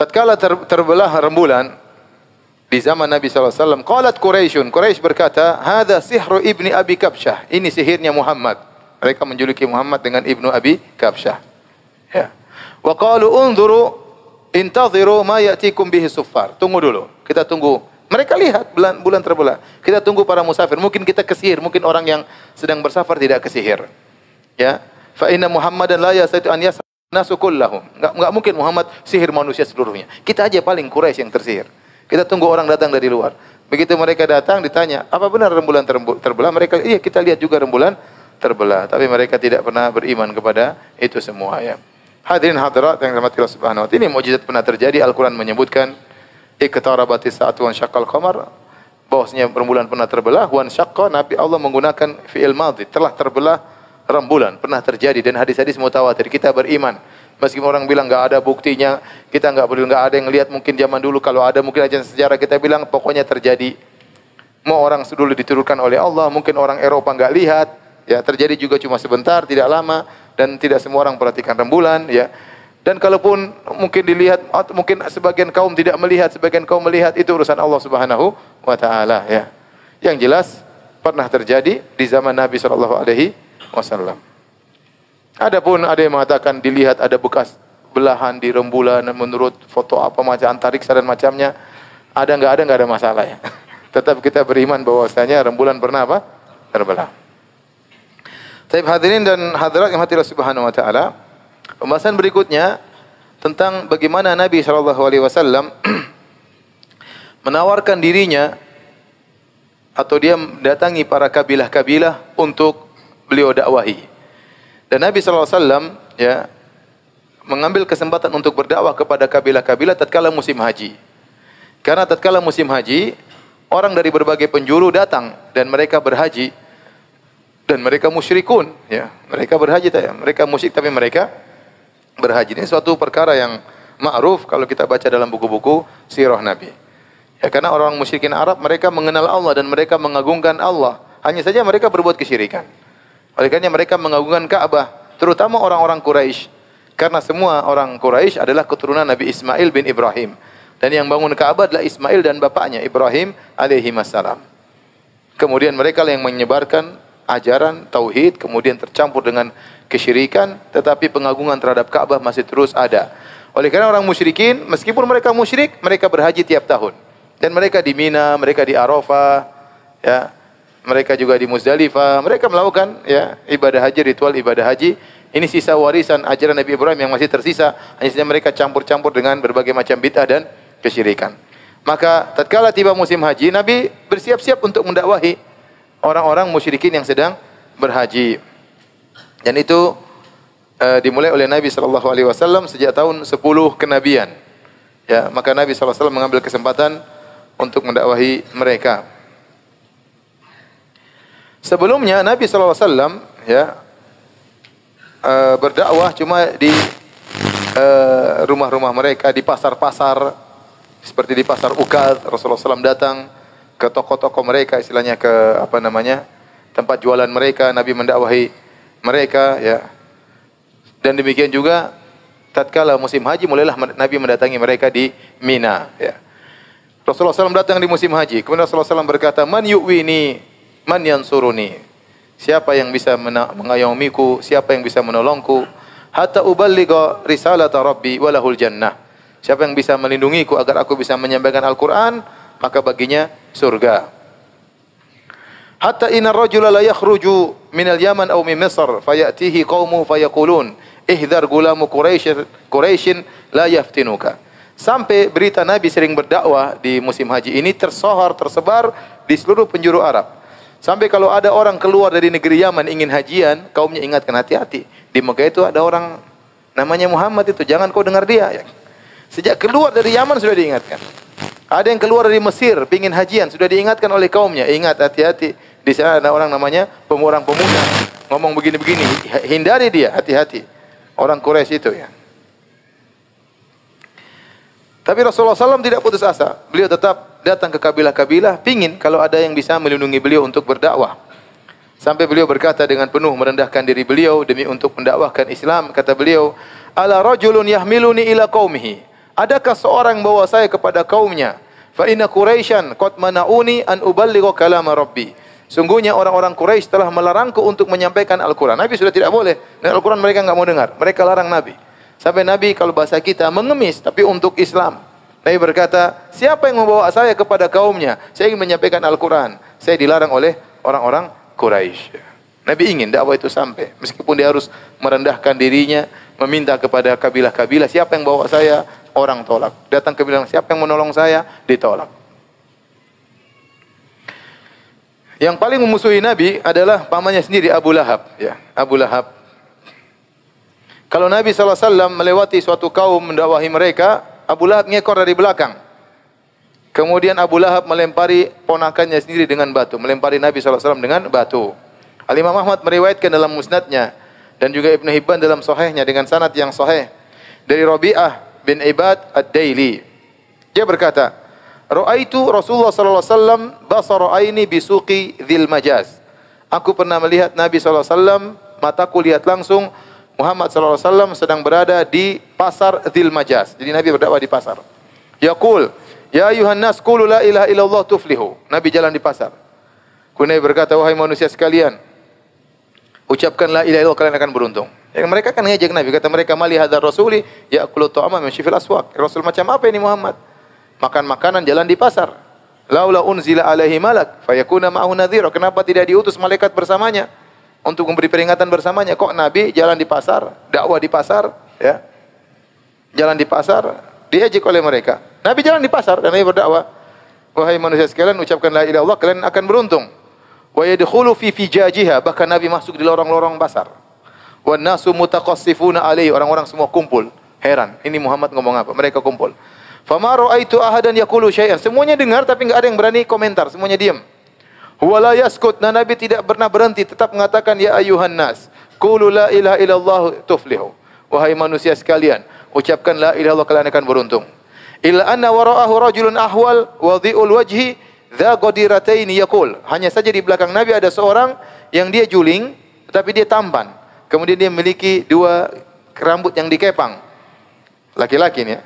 Tatkala ter, terbelah rembulan di zaman Nabi SAW, qalat Quraisyun, Quraisy berkata, "Hadza sihru ibni Abi Kabsyah." Ini sihirnya Muhammad. Mereka menjuluki Muhammad dengan Ibnu Abi Kabsyah. Ya. Wa qalu unzuru intaziru ma ya'tikum bihi suffar. Tunggu dulu. Kita tunggu mereka lihat bulan bulan terbelah. Kita tunggu para musafir. Mungkin kita kesihir, mungkin orang yang sedang bersafar tidak kesihir. Ya. Fa inna Muhammadan la yasaitu an yasnasu kullahum. Enggak enggak mungkin Muhammad sihir manusia seluruhnya. Kita aja paling Quraisy yang tersihir. Kita tunggu orang datang dari luar. Begitu mereka datang ditanya, "Apa benar rembulan terbelah?" Mereka, "Iya, kita lihat juga rembulan terbelah." Tapi mereka tidak pernah beriman kepada itu semua ya. Hadirin hadirat yang dirahmati Allah Subhanahu wa taala. Ini mukjizat pernah terjadi. Al-Qur'an menyebutkan iktarabati sa'atu wan syaqqal qamar bahwasanya rembulan pernah terbelah wan syaqqa Nabi Allah menggunakan fi'il madhi telah terbelah rembulan pernah terjadi dan hadis-hadis mutawatir kita beriman Meskipun orang bilang nggak ada buktinya, kita nggak perlu nggak ada yang lihat mungkin zaman dulu kalau ada mungkin aja sejarah kita bilang pokoknya terjadi. Mau orang dulu diturunkan oleh Allah, mungkin orang Eropa nggak lihat, ya terjadi juga cuma sebentar, tidak lama dan tidak semua orang perhatikan rembulan, ya. Dan kalaupun mungkin dilihat atau mungkin sebagian kaum tidak melihat, sebagian kaum melihat itu urusan Allah Subhanahu wa taala ya. Yang jelas pernah terjadi di zaman Nabi sallallahu alaihi wasallam. Adapun ada yang mengatakan dilihat ada bekas belahan di rembulan menurut foto apa macam antariksa dan macamnya. Ada enggak ada enggak ada masalah ya. Tetap kita beriman bahwasanya rembulan pernah apa? Terbelah. Tapi hadirin dan hadirat yang hati Subhanahu wa taala, pembahasan berikutnya tentang bagaimana Nabi wasallam menawarkan dirinya atau dia mendatangi para kabilah-kabilah untuk beliau dakwahi. Dan Nabi SAW ya, mengambil kesempatan untuk berdakwah kepada kabilah-kabilah tatkala musim haji. Karena tatkala musim haji, orang dari berbagai penjuru datang dan mereka berhaji dan mereka musyrikun ya. Mereka berhaji ya. Mereka musyrik tapi mereka berhaji. Ini suatu perkara yang ma'ruf kalau kita baca dalam buku-buku sirah Nabi. Ya karena orang musyrikin Arab mereka mengenal Allah dan mereka mengagungkan Allah. Hanya saja mereka berbuat kesyirikan. Oleh karena mereka mengagungkan Ka'bah, terutama orang-orang Quraisy. Karena semua orang Quraisy adalah keturunan Nabi Ismail bin Ibrahim. Dan yang bangun Ka'bah adalah Ismail dan bapaknya Ibrahim alaihi wassalam. Kemudian mereka yang menyebarkan ajaran tauhid kemudian tercampur dengan kesyirikan tetapi pengagungan terhadap Ka'bah masih terus ada. Oleh karena orang musyrikin meskipun mereka musyrik mereka berhaji tiap tahun. Dan mereka di Mina, mereka di Arafah, ya, mereka juga di Muzdalifah, mereka melakukan ya ibadah haji, ritual ibadah haji. Ini sisa warisan ajaran Nabi Ibrahim yang masih tersisa, hanya saja mereka campur-campur dengan berbagai macam bid'ah dan kesyirikan. Maka tatkala tiba musim haji, Nabi bersiap-siap untuk mendakwahi orang-orang musyrikin yang sedang berhaji. Dan itu uh, dimulai oleh Nabi sallallahu alaihi wasallam sejak tahun 10 kenabian. Ya, maka Nabi sallallahu alaihi wasallam mengambil kesempatan untuk mendakwahi mereka. Sebelumnya Nabi SAW ya uh, berdakwah cuma di eh, rumah-rumah mereka di pasar-pasar seperti di pasar Ukad Rasulullah SAW datang ke toko-toko mereka istilahnya ke apa namanya tempat jualan mereka Nabi mendakwahi mereka ya. Dan demikian juga tatkala musim haji mulailah Nabi mendatangi mereka di Mina ya. Rasulullah SAW datang di musim haji. Kemudian Rasulullah SAW berkata man yu'wini Man yansuruni? Siapa yang bisa mengayomiku? Siapa yang bisa menolongku? Hatta uballigha risalata rabbi walahul jannah. Siapa yang bisa melindungiku agar aku bisa menyampaikan Al-Qur'an, maka baginya surga. Hatta inna rajula la yakhruju min al-Yaman aw min Misr fayatihi qaumu fayaqulun ihdar gulamu Quraisy Quraisyin la yaftinuka. Sampai berita Nabi sering berdakwah di musim haji ini tersohor, tersebar di seluruh penjuru Arab. Sampai kalau ada orang keluar dari negeri Yaman ingin hajian, kaumnya ingatkan hati-hati. Di Mekah itu ada orang namanya Muhammad itu, jangan kau dengar dia. Ya. Sejak keluar dari Yaman sudah diingatkan. Ada yang keluar dari Mesir, ingin hajian, sudah diingatkan oleh kaumnya. Ingat hati-hati. Di sana ada orang namanya pemurang pemuda. Ngomong begini-begini, hindari dia, hati-hati. Orang Quraisy itu ya. Tapi Rasulullah SAW tidak putus asa. Beliau tetap datang ke kabilah-kabilah, pingin kalau ada yang bisa melindungi beliau untuk berdakwah. Sampai beliau berkata dengan penuh merendahkan diri beliau demi untuk mendakwahkan Islam. Kata beliau, Ala rajulun yahmiluni ila qaumihi. Adakah seorang bawa saya kepada kaumnya? Fa inna Quraisyan qad mana'uni an uballigha kalam Rabbi. Sungguhnya orang-orang Quraisy telah melarangku untuk menyampaikan Al-Quran. Nabi sudah tidak boleh. Dan Al-Quran mereka enggak mau dengar. Mereka larang Nabi. Sampai Nabi kalau bahasa kita mengemis tapi untuk Islam. Nabi berkata, siapa yang membawa saya kepada kaumnya? Saya ingin menyampaikan Al-Quran. Saya dilarang oleh orang-orang Quraisy. Nabi ingin dakwah itu sampai. Meskipun dia harus merendahkan dirinya, meminta kepada kabilah-kabilah, siapa yang bawa saya? Orang tolak. Datang ke bilang, siapa yang menolong saya? Ditolak. Yang paling memusuhi Nabi adalah pamannya sendiri Abu Lahab. Ya, Abu Lahab. Kalau Nabi SAW melewati suatu kaum mendakwahi mereka, Abu Lahab ngekor dari belakang. Kemudian Abu Lahab melempari ponakannya sendiri dengan batu, melempari Nabi SAW dengan batu. Al-Imam meriwayatkan dalam musnadnya dan juga Ibn Hibban dalam sahihnya dengan sanad yang sahih dari Rabi'ah bin Ibad Ad-Daili. Dia berkata, "Ra'aitu Rasulullah sallallahu alaihi wasallam basara aini bisuqi dzil majaz." Aku pernah melihat Nabi sallallahu alaihi wasallam, mataku lihat langsung Muhammad wasallam sedang berada di pasar Dzil Majaz. Jadi Nabi berdakwah di pasar. Yaqul, "Ya ayuhan nas, qulu la ilaha illallah tuflihu." Nabi jalan di pasar. Kemudian berkata, "Wahai manusia sekalian, ucapkan la ilaha illallah kalian akan beruntung." Ya, mereka kan ngejek Nabi, kata mereka, "Mali hadar rasuli ya'kulu ta'ama min syifil aswaq." Rasul macam apa ini Muhammad? Makan makanan jalan di pasar. Laula unzila alaihi malak fayakuna ma'ahu nadhira. Kenapa tidak diutus malaikat bersamanya untuk memberi peringatan bersamanya? Kok Nabi jalan di pasar, dakwah di pasar, ya? Jalan di pasar, diejek oleh mereka. Nabi jalan di pasar dan Nabi berdakwah. Wahai manusia sekalian, ucapkan la ilaha kalian akan beruntung. Wa yadkhulu fi fijajiha, bahkan Nabi masuk di lorong-lorong pasar. Wan nasu mutaqassifuna alaihi, orang-orang semua kumpul. Heran, ini Muhammad ngomong apa? Mereka kumpul. Fama ra'aitu ahadan yaqulu syai'an. Semuanya dengar tapi enggak ada yang berani komentar, semuanya diam. Huwa yaskut. Nah, Nabi tidak pernah berhenti, tetap mengatakan ya ayuhan nas, qulu la ilaha illallah tuflihu. Wahai manusia sekalian, ucapkan la ilaha illallah kalian akan beruntung. Illa anna wara'ahu rajulun ahwal wadhi'ul wajhi dha qadirataini yaqul. Hanya saja di belakang Nabi ada seorang yang dia juling tetapi dia tampan. Kemudian dia memiliki dua rambut yang dikepang. Laki-laki ini ya.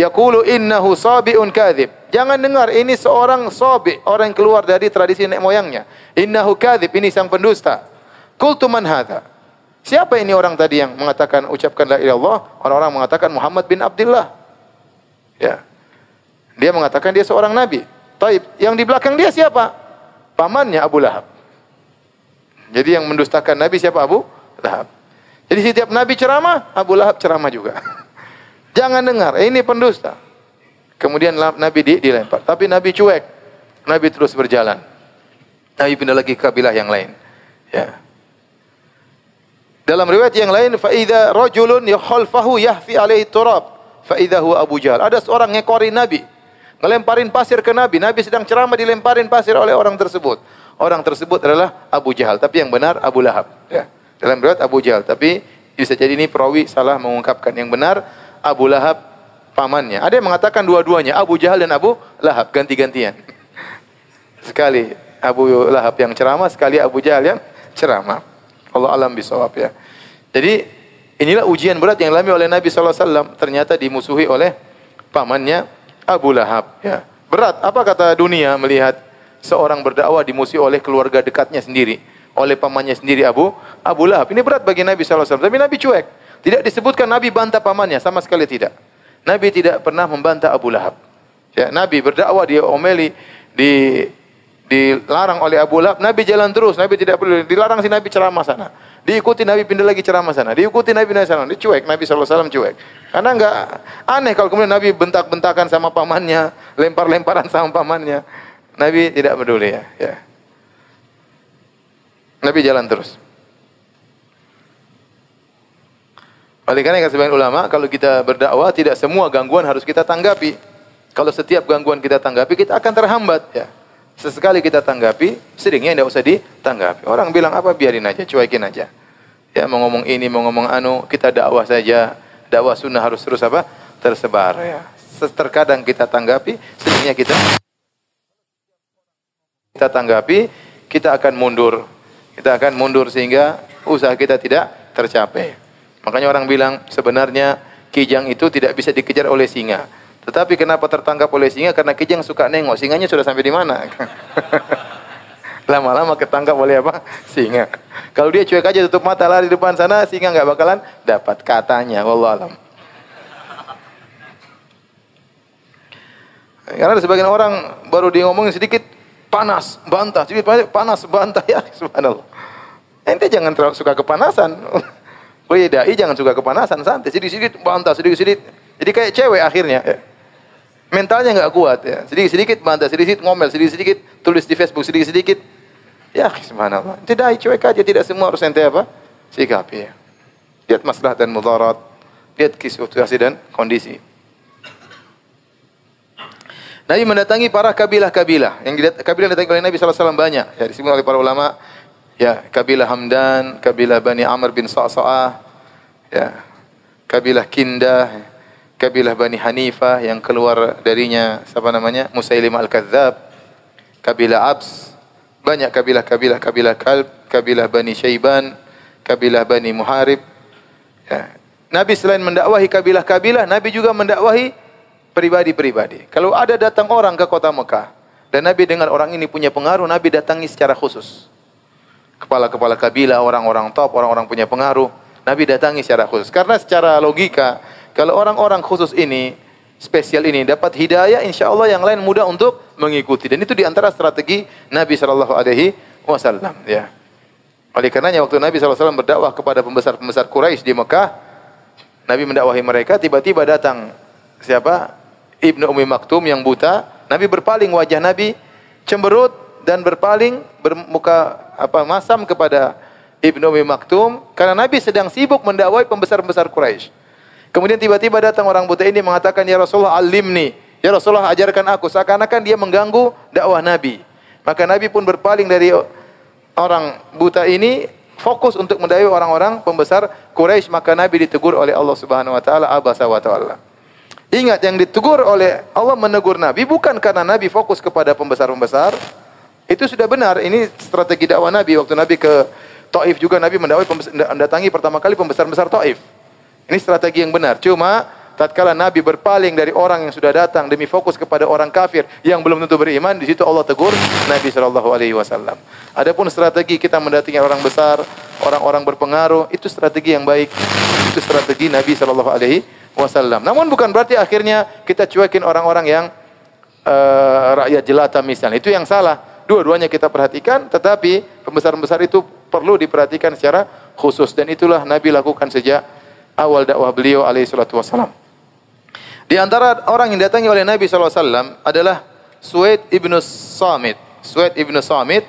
Yaqulu innahu sabiun kadzib. Jangan dengar ini seorang sabi, orang yang keluar dari tradisi nenek moyangnya. Innahu kadzib, ini sang pendusta. Qultu man hadha? Siapa ini orang tadi yang mengatakan ucapkan la ilaha illallah? Orang-orang mengatakan Muhammad bin Abdullah. Ya. Dia mengatakan dia seorang nabi. Taib, yang di belakang dia siapa? Pamannya Abu Lahab. Jadi yang mendustakan nabi siapa Abu Lahab. Jadi setiap nabi ceramah, Abu Lahab ceramah juga. Jangan dengar, eh, ini pendusta. Kemudian Nabi di, dilempar. Tapi Nabi cuek. Nabi terus berjalan. Nabi pindah lagi ke kabilah yang lain. Ya. Dalam riwayat yang lain, faida rajulun yakhalfahu yahfi alaihi turab. Faida huwa Abu Jahal. Ada seorang ngekori Nabi. Ngelemparin pasir ke Nabi. Nabi sedang ceramah dilemparin pasir oleh orang tersebut. Orang tersebut adalah Abu Jahal. Tapi yang benar Abu Lahab. Ya. Dalam riwayat Abu Jahal. Tapi bisa jadi ini perawi salah mengungkapkan. Yang benar Abu Lahab pamannya. Ada yang mengatakan dua-duanya, Abu Jahal dan Abu Lahab ganti-gantian. Sekali Abu Lahab yang ceramah, sekali Abu Jahal yang ceramah. Allah alam bisawab ya. Jadi inilah ujian berat yang dialami oleh Nabi SAW. Ternyata dimusuhi oleh pamannya Abu Lahab. Ya. Berat. Apa kata dunia melihat seorang berdakwah dimusuhi oleh keluarga dekatnya sendiri, oleh pamannya sendiri Abu Abu Lahab. Ini berat bagi Nabi SAW. Tapi Nabi cuek. Tidak disebutkan Nabi bantah pamannya, sama sekali tidak. Nabi tidak pernah membantah Abu Lahab. Ya, Nabi berdakwah dia omeli di dilarang oleh Abu Lahab, Nabi jalan terus, Nabi tidak perlu dilarang si Nabi ceramah sana. Diikuti Nabi pindah lagi ceramah sana. Diikuti Nabi pindah sana. Dicuek Nabi SAW cuek. Karena enggak aneh kalau kemudian Nabi bentak-bentakan sama pamannya, lempar-lemparan sama pamannya. Nabi tidak peduli ya. ya. Nabi jalan terus. Oleh karena kata sebagian ulama, kalau kita berdakwah tidak semua gangguan harus kita tanggapi. Kalau setiap gangguan kita tanggapi, kita akan terhambat ya. Sesekali kita tanggapi, seringnya tidak usah ditanggapi. Orang bilang apa biarin aja, cuekin aja. Ya mau ngomong ini, mau ngomong anu, kita dakwah saja. Dakwah sunnah harus terus apa? Tersebar ya. Terkadang kita tanggapi, seringnya kita kita tanggapi, kita akan mundur. Kita akan mundur sehingga usaha kita tidak tercapai. Makanya orang bilang sebenarnya kijang itu tidak bisa dikejar oleh singa. Tetapi kenapa tertangkap oleh singa? Karena kijang suka nengok. Singanya sudah sampai di mana? Lama-lama ketangkap oleh apa? Singa. Kalau dia cuek aja tutup mata lari di depan sana, singa nggak bakalan dapat katanya. Wallah alam. Karena ada sebagian orang baru dia ngomongin sedikit panas, bantah, sedikit panas, bantah ya, subhanallah. Ente jangan terlalu suka kepanasan. Oh iya jangan suka kepanasan, santai. Sedikit-sedikit bantah, sedikit-sedikit. Jadi kayak cewek akhirnya. Ya. Mentalnya nggak kuat ya. Sedikit-sedikit bantah, sedikit-sedikit ngomel, sedikit-sedikit tulis di Facebook, sedikit-sedikit. Ya, subhanallah. Tidak cuek aja, tidak semua harus ente apa? Sikapi ya. Lihat masalah dan mudarat. Lihat situasi dan kondisi. Nabi mendatangi para kabilah-kabilah. Yang kabilah yang didatangi oleh Nabi SAW banyak. Ya, disebut oleh para ulama ya kabilah Hamdan, kabilah Bani Amr bin Sa'sa'ah, ya. kabilah Kindah, kabilah Bani Hanifah yang keluar darinya siapa namanya? Musailim Al-Kadzab, kabilah Abs, banyak kabilah-kabilah kabilah Kalb, kabilah Bani Syaiban, kabilah Bani Muharib. Ya. Nabi selain mendakwahi kabilah-kabilah, Nabi juga mendakwahi pribadi-pribadi. Kalau ada datang orang ke kota Mekah dan Nabi dengar orang ini punya pengaruh, Nabi datangi secara khusus. Kepala-kepala kabilah, orang-orang top, orang-orang punya pengaruh, Nabi datangi secara khusus. Karena secara logika, kalau orang-orang khusus ini, spesial ini dapat hidayah, insya Allah yang lain mudah untuk mengikuti. Dan itu di antara strategi Nabi Shallallahu Alaihi Wasallam. Ya. Oleh karenanya waktu Nabi SAW berdakwah kepada pembesar-pembesar Quraisy di Mekah, Nabi mendakwahi mereka, tiba-tiba datang siapa? Ibnu Umi Maktum yang buta. Nabi berpaling wajah Nabi cemberut dan berpaling bermuka apa masam kepada Ibnu Umi Maktum karena Nabi sedang sibuk mendakwai pembesar-pembesar Quraisy. Kemudian tiba-tiba datang orang buta ini mengatakan, "Ya Rasulullah, alimni." Ya Rasulullah, ajarkan aku. Seakan-akan dia mengganggu dakwah Nabi. Maka Nabi pun berpaling dari orang buta ini fokus untuk mendakwai orang-orang pembesar Quraisy, maka Nabi ditegur oleh Allah Subhanahu wa taala abasa wa ta'ala. Ingat yang ditegur oleh Allah menegur Nabi bukan karena Nabi fokus kepada pembesar-pembesar. Itu sudah benar. Ini strategi dakwah Nabi waktu Nabi ke Taif juga Nabi mendakwai mendatangi pertama kali pembesar-pembesar Taif. Ini strategi yang benar. Cuma tatkala Nabi berpaling dari orang yang sudah datang demi fokus kepada orang kafir yang belum tentu beriman, di situ Allah tegur Nabi sallallahu alaihi wasallam. Adapun strategi kita mendatangi orang besar, orang-orang berpengaruh, itu strategi yang baik. Itu strategi Nabi sallallahu alaihi wasallam. Namun bukan berarti akhirnya kita cuekin orang-orang yang uh, rakyat jelata misalnya. Itu yang salah. Dua-duanya kita perhatikan, tetapi pembesar-pembesar itu perlu diperhatikan secara khusus dan itulah Nabi lakukan sejak awal dakwah beliau alaihi salatu wasalam. Di antara orang yang datangi oleh Nabi SAW adalah Suwaid ibnu Samit. Suwaid ibnu Samit,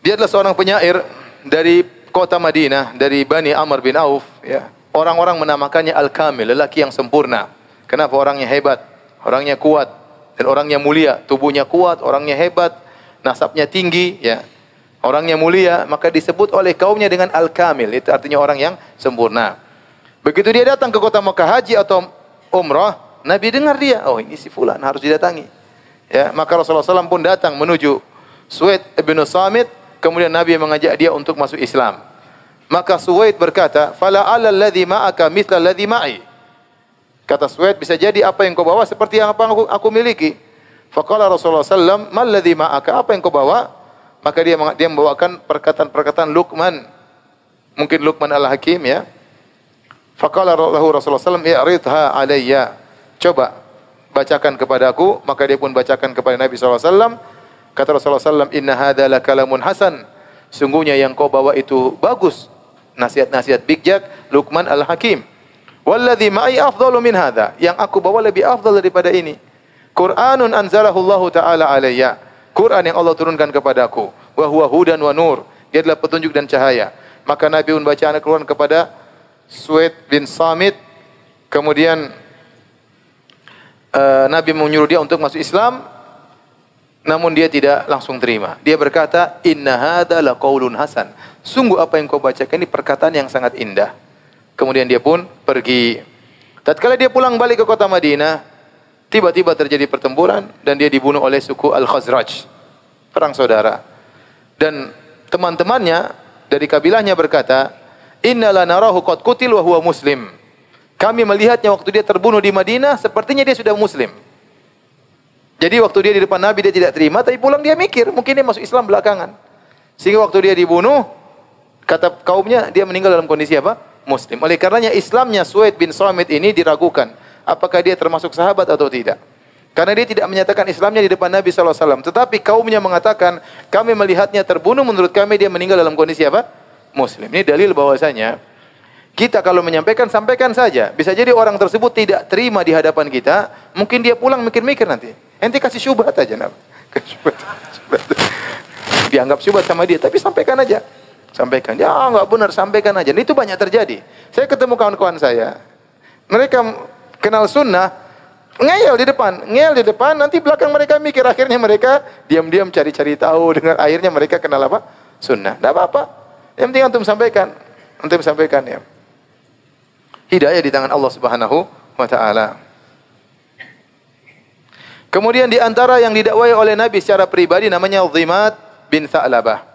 dia adalah seorang penyair dari kota Madinah, dari Bani Amr bin Auf. Ya. Orang-orang menamakannya Al-Kamil, lelaki yang sempurna. Kenapa? Orangnya hebat, orangnya kuat, dan orangnya mulia. Tubuhnya kuat, orangnya hebat, nasabnya tinggi. Ya. Orangnya mulia, maka disebut oleh kaumnya dengan Al-Kamil. Itu artinya orang yang sempurna. Begitu dia datang ke kota Mekah haji atau umrah, Nabi dengar dia, oh ini si fulan harus didatangi. Ya, maka Rasulullah SAW pun datang menuju Suwaid ibn Samit, kemudian Nabi mengajak dia untuk masuk Islam. Maka Suwaid berkata, "Fala 'ala ma'aka mithla alladhi ma'i." Kata Suwaid, bisa jadi apa yang kau bawa seperti yang apa aku, aku miliki. Faqala Rasulullah SAW, "Mal ladhi ma'aka?" Apa yang kau bawa? Maka dia dia membawakan perkataan-perkataan Luqman. Mungkin Luqman Al-Hakim ya. Faqala Rasulullah alaihi wasallam, alayya." Coba bacakan kepadaku, maka dia pun bacakan kepada Nabi sallallahu alaihi wasallam. Kata Rasulullah sallallahu "Inna hadza lakalamun hasan." Sungguhnya yang kau bawa itu bagus. Nasihat-nasihat bijak Luqman Al-Hakim. Walladhi ma'i afdalu min hadza. Yang aku bawa lebih afdal daripada ini. Qur'anun anzalahu Allah taala alayya. Quran yang Allah turunkan kepadaku. Wa huwa hudan wa nur. Dia adalah petunjuk dan cahaya. Maka Nabi pun baca anak Quran kepada Suwaid bin Samit. Kemudian uh, Nabi menyuruh dia untuk masuk Islam. Namun dia tidak langsung terima. Dia berkata, Inna hadha la qawlun hasan. Sungguh apa yang kau bacakan ini perkataan yang sangat indah. Kemudian dia pun pergi. Tatkala dia pulang balik ke kota Madinah, Tiba-tiba terjadi pertempuran dan dia dibunuh oleh suku Al-Khazraj. Perang saudara. Dan teman-temannya dari kabilahnya berkata, "Inna narahu qad qutil wa huwa muslim." Kami melihatnya waktu dia terbunuh di Madinah, sepertinya dia sudah muslim. Jadi waktu dia di depan Nabi dia tidak terima, tapi pulang dia mikir, mungkin dia masuk Islam belakangan. Sehingga waktu dia dibunuh, kata kaumnya dia meninggal dalam kondisi apa? Muslim. Oleh karenanya Islamnya Suaid bin Samit ini diragukan apakah dia termasuk sahabat atau tidak. Karena dia tidak menyatakan Islamnya di depan Nabi SAW. Tetapi kaumnya mengatakan, kami melihatnya terbunuh, menurut kami dia meninggal dalam kondisi apa? Muslim. Ini dalil bahwasanya kita kalau menyampaikan, sampaikan saja. Bisa jadi orang tersebut tidak terima di hadapan kita, mungkin dia pulang mikir-mikir nanti. Ente kasih syubhat aja. Nah. Dianggap syubhat sama dia, tapi sampaikan aja. Sampaikan. Ya enggak benar, sampaikan aja. Ini itu banyak terjadi. Saya ketemu kawan-kawan saya, mereka kenal sunnah, ngeyel di depan, ngeyel di depan, nanti belakang mereka mikir, akhirnya mereka diam-diam cari-cari tahu, dengan akhirnya mereka kenal apa? Sunnah. Tidak apa-apa. Yang penting antum sampaikan. Antum sampaikan ya. Hidayah di tangan Allah Subhanahu wa taala. Kemudian di antara yang didakwai oleh Nabi secara pribadi namanya Zimat bin Sa'labah.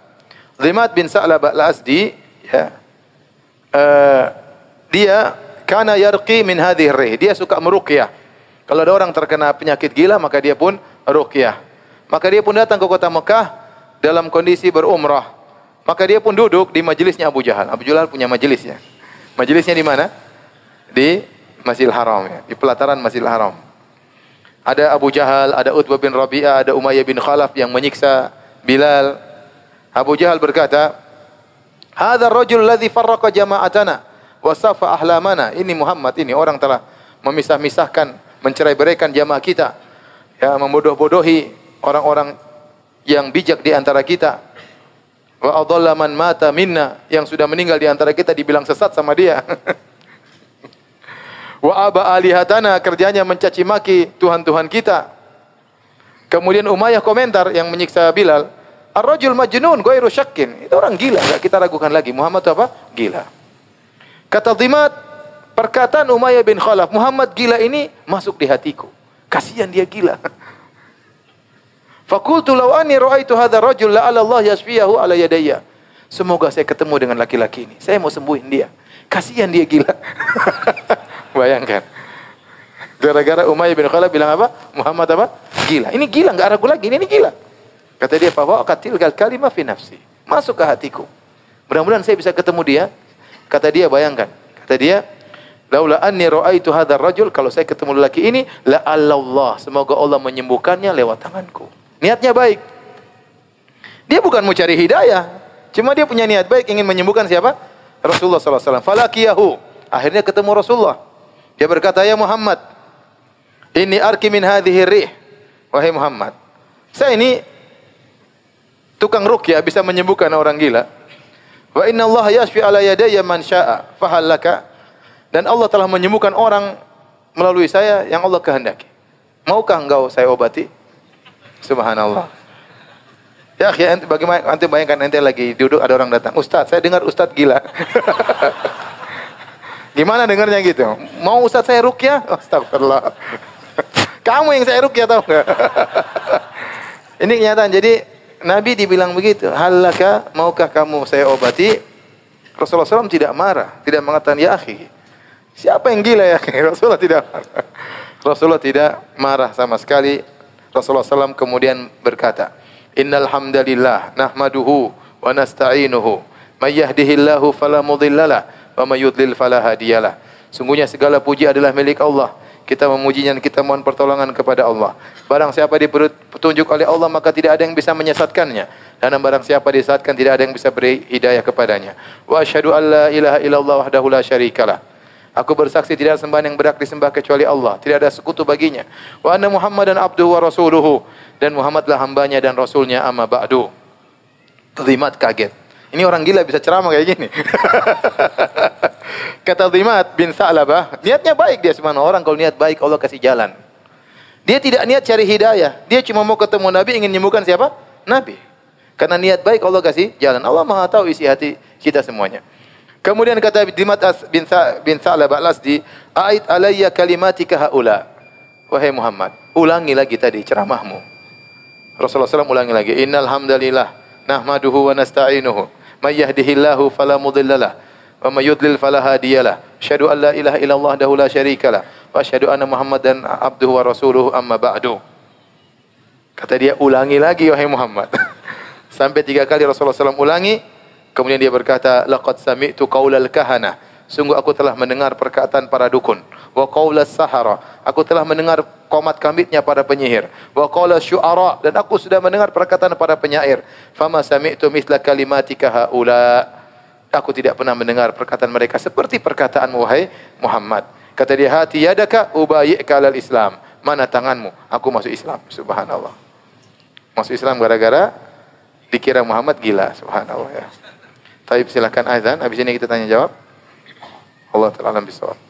Zimat bin Sa'labah al-Asdi ya. Uh, dia karena yarqi min hadhihi rih. Dia suka meruqyah. Kalau ada orang terkena penyakit gila maka dia pun ruqyah. Maka dia pun datang ke kota Mekah dalam kondisi berumrah. Maka dia pun duduk di majelisnya Abu Jahal. Abu Jahal punya majelisnya. Majelisnya di mana? Di Masjidil Haram ya, di pelataran Masjidil Haram. Ada Abu Jahal, ada Utbah bin Rabi'ah, ada Umayyah bin Khalaf yang menyiksa Bilal. Abu Jahal berkata, "Hadza ar-rajul alladhi farraqa jama'atana wa safa ahlamana." Ini Muhammad ini orang telah memisah-misahkan, mencerai-beraikan jamaah kita. Ya, membodoh-bodohi orang-orang yang bijak di antara kita. Wa adalla man mata minna, yang sudah meninggal di antara kita dibilang sesat sama dia. Wa aba alihatana kerjanya mencaci maki Tuhan-Tuhan kita. Kemudian Umayyah komentar yang menyiksa Bilal, Ar-rajul majnun ghairu syakkin. Itu orang gila, enggak kita ragukan lagi. Muhammad itu apa? Gila. Kata Dhimat, perkataan Umayyah bin Khalaf, Muhammad gila ini masuk di hatiku. Kasihan dia gila. Fakultu law anni ra'aitu hadha rajul la'ala Allah yasfiyahu ala yadayya. Semoga saya ketemu dengan laki-laki ini. Saya mau sembuhin dia. Kasihan dia gila. Bayangkan. Gara-gara Umayyah bin Khalaf bilang apa? Muhammad apa? Gila. Ini gila, enggak ragu lagi. Ini, ini gila. Kata dia, "Fa katil gal kalimah fi nafsi." Masuk ke hatiku. Mudah-mudahan saya bisa ketemu dia. Kata dia, bayangkan. Kata dia, "Laula anni ra'aitu hadzal rajul," kalau saya ketemu lelaki ini, la Allah, semoga Allah menyembuhkannya lewat tanganku. Niatnya baik. Dia bukan mau cari hidayah. Cuma dia punya niat baik ingin menyembuhkan siapa? Rasulullah sallallahu alaihi wasallam. Falakiyahu. Akhirnya ketemu Rasulullah. Dia berkata, "Ya Muhammad, ini arki min hadhihi rih." Wahai Muhammad, saya ini tukang ruqyah bisa menyembuhkan orang gila. Wa inna Allah yashfi ala yadayya man syaa, fahallaka. Dan Allah telah menyembuhkan orang melalui saya yang Allah kehendaki. Maukah engkau saya obati? Subhanallah. Ya, ya bagaimana nanti bayangkan nanti lagi duduk ada orang datang. Ustaz, saya dengar Ustaz gila. Gimana dengarnya gitu? Mau Ustaz saya rukyah? Astagfirullah. Kamu yang saya rukyah tahu enggak? Ini kenyataan. Jadi Nabi dibilang begitu. Halaka maukah kamu saya obati? Rasulullah SAW tidak marah. Tidak mengatakan, ya akhi. Siapa yang gila ya? Rasulullah tidak marah. Rasulullah tidak marah sama sekali. Rasulullah SAW kemudian berkata, Innal hamdalillah nahmaduhu wa nasta'inuhu. May yahdihillahu wa yudlil. Sungguhnya segala puji adalah milik Allah. Kita memujinya dan kita mohon pertolongan kepada Allah. Barang siapa diberi petunjuk oleh Allah maka tidak ada yang bisa menyesatkannya. Dan barang siapa disesatkan tidak ada yang bisa beri hidayah kepadanya. Wa asyhadu an la ilaha illallah wahdahu la syarikalah. Aku bersaksi tidak ada sembahan yang berhak disembah kecuali Allah. Tidak ada sekutu baginya. Wa anna Muhammadan abduhu wa rasuluhu. Dan Muhammadlah hambanya dan rasulnya amma ba'du. Zimat kaget. Ini orang gila bisa ceramah kayak gini. Kata Dhimat bin Sa'labah, niatnya baik dia semana orang kalau niat baik Allah kasih jalan. Dia tidak niat cari hidayah, dia cuma mau ketemu Nabi ingin menyembuhkan siapa? Nabi. Karena niat baik Allah kasih jalan. Allah Maha tahu isi hati kita semuanya. Kemudian kata Dhimat bin Sa bin Sa'labah Lasdi, "Ait alayya kalimatika haula." Wahai Muhammad, ulangi lagi tadi ceramahmu. Rasulullah SAW ulangi lagi, "Innal hamdalillah nahmaduhu wa nasta'inuhu." may yahdihillahu fala mudhillalah wa may yudlil fala hadiyalah. Asyhadu an la ilaha illallah dahu la syarikalah wa asyhadu anna Muhammadan abduhu wa rasuluhu amma ba'du. Kata dia ulangi lagi wahai Muhammad. Sampai tiga kali Rasulullah SAW ulangi. Kemudian dia berkata, laqad sami'tu qaulal kahana. Sungguh aku telah mendengar perkataan para dukun. Wa qaulas sahara. Aku telah mendengar komat kambitnya para penyihir. Wa qala syu'ara dan aku sudah mendengar perkataan para penyair. Fama sami'tu mithla kalimatika haula. Aku tidak pernah mendengar perkataan mereka seperti perkataan wahai Muhammad. Kata dia hati yadaka ubayyika alal Islam. Mana tanganmu? Aku masuk Islam. Subhanallah. Masuk Islam gara-gara dikira Muhammad gila. Subhanallah ya. Taib silakan azan. Habis ini kita tanya jawab. Allah Ta'ala bisawab.